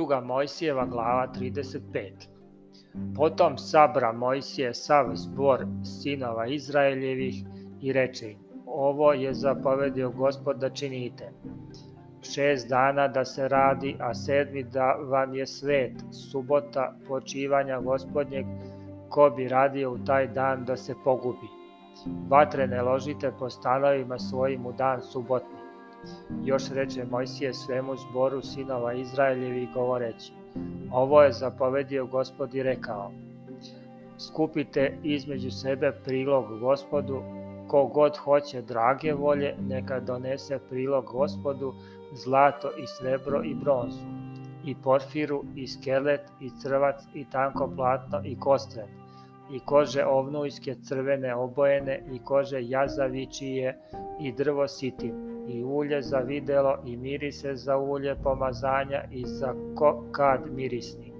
Druga Mojsijeva glava 35. Potom sabra Mojsije sav zbor sinova Izraeljevih i reče im, ovo je zapovedio gospod da činite. Šest dana da se radi, a sedmi da vam je svet, subota počivanja gospodnjeg, ko bi radio u taj dan da se pogubi. Vatre ne ložite po stanovima svojim u dan subotni. Još reče Mojsije svemu zboru sinova Izraeljevi govoreći, ovo je zapovedio gospod i rekao, skupite između sebe prilog gospodu, ko god hoće drage volje, neka donese prilog gospodu, zlato i srebro i bronzu, i porfiru, i skelet, i crvac, i tanko platno, i kostren, i kože ovnujske crvene obojene, i kože jazavičije, i drvo sitin, i ulje za videlo i mirise za ulje pomazanja i za kad mirisni.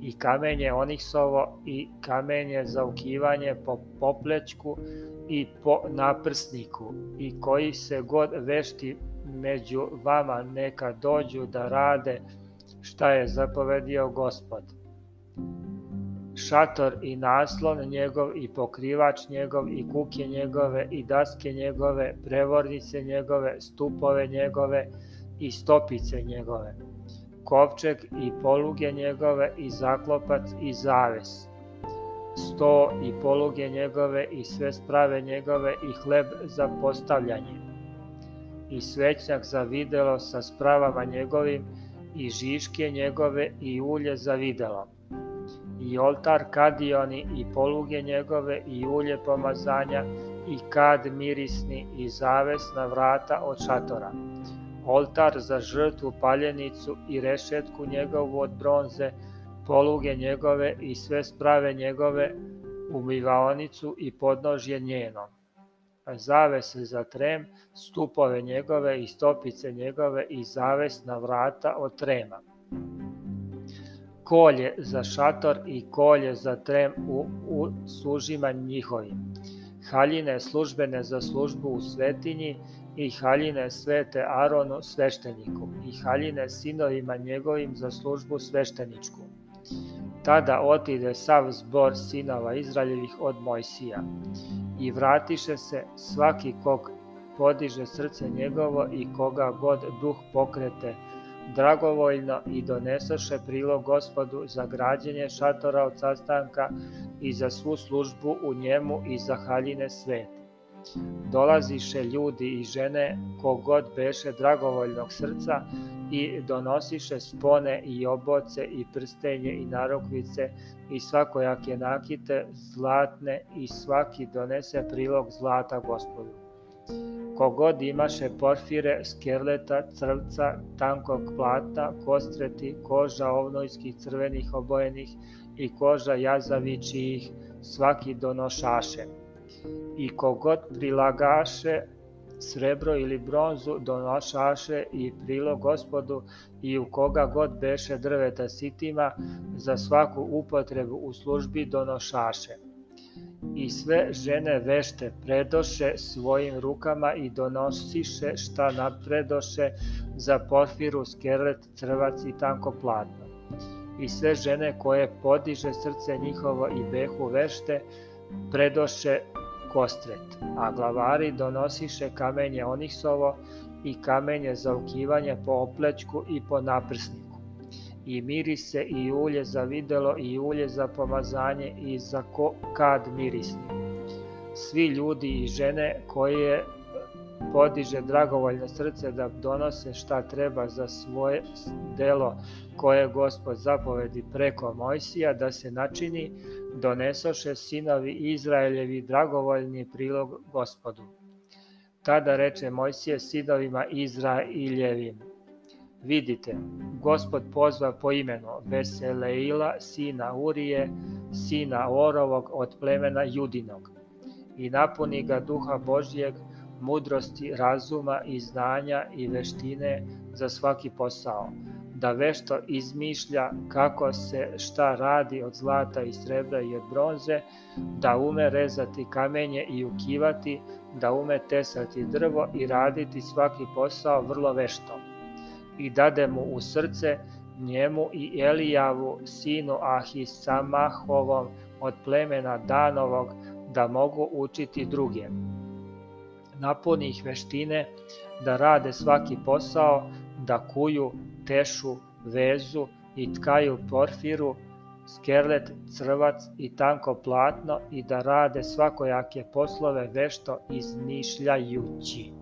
I kamenje oniksovo i kamenje za ukivanje po poplečku i po naprsniku. I koji se god vešti među vama neka dođu da rade šta je zapovedio gospod šator i naslon njegov i pokrivač njegov i kuke njegove i daske njegove, prevornice njegove, stupove njegove i stopice njegove, kovčeg i poluge njegove i zaklopac i zaves, sto i poluge njegove i sve sprave njegove i hleb za postavljanje, i svećnjak za videlo sa spravama njegovim i žiške njegove i ulje za videlo i oltar kadioni i poluge njegove i ulje pomazanja i kad mirisni i zavesna vrata od šatora. Oltar za žrtvu paljenicu i rešetku njegovu od bronze, poluge njegove i sve sprave njegove, umivaonicu i podnožje njeno. Zavese za trem, stupove njegove i stopice njegove i zavesna vrata od trema kolje za šator i kolje za trem u, u služima njihovim, haljine službene za službu u svetinji i haljine svete Aronu svešteniku i haljine sinovima njegovim za službu svešteničku. Tada otide sav zbor sinova Izraljevih od Mojsija i vratiše se svaki kog podiže srce njegovo i koga god duh pokrete, dragovoljno i donesaše prilog gospodu za građenje šatora od sastanka i za svu službu u njemu i za haljine svete. Dolaziše ljudi i žene kogod beše dragovoljnog srca i donosiše spone i oboce i prstenje i narokvice i svakojake nakite zlatne i svaki donese prilog zlata gospodu Kogod imaše porfire, skerleta, crvca, tankog plata, kostreti, koža ovnojskih crvenih obojenih i koža jazavičijih, svaki donošaše. I kogod prilagaše srebro ili bronzu donošaše i prilo gospodu i u koga god beše drveta sitima za svaku upotrebu u službi donošaše i sve žene vešte predoše svojim rukama i donosiše šta napredoše za porfiru, skelet, crvac i tanko platno. I sve žene koje podiže srce njihovo i behu vešte, predoše kostret, a glavari donosiše kamenje oniksovo i kamenje za ukivanje po oplećku i po naprsniku i mirise i ulje za videlo i ulje za pomazanje i za ko, kad mirisni. Svi ljudi i žene koje podiže dragovoljno srce da donose šta treba za svoje delo koje gospod zapovedi preko Mojsija da se načini, donesoše sinovi Izraeljevi dragovoljni prilog gospodu. Tada reče Mojsije sinovima Izraeljevim, Vidite, gospod pozva po imenu Veseleila, sina Urije, sina Orovog od plemena Judinog i napuni ga duha Božjeg, mudrosti, razuma i znanja i veštine za svaki posao, da vešto izmišlja kako se šta radi od zlata i srebra i od bronze, da ume rezati kamenje i ukivati, da ume tesati drvo i raditi svaki posao vrlo veštom i dade mu u srce njemu i Elijavu, sinu Ahisamahovom od plemena Danovog, da mogu učiti druge. Napuni ih veštine da rade svaki posao, da kuju, tešu, vezu i tkaju porfiru, skerlet, crvac i tanko platno i da rade svakojake poslove vešto izmišljajući.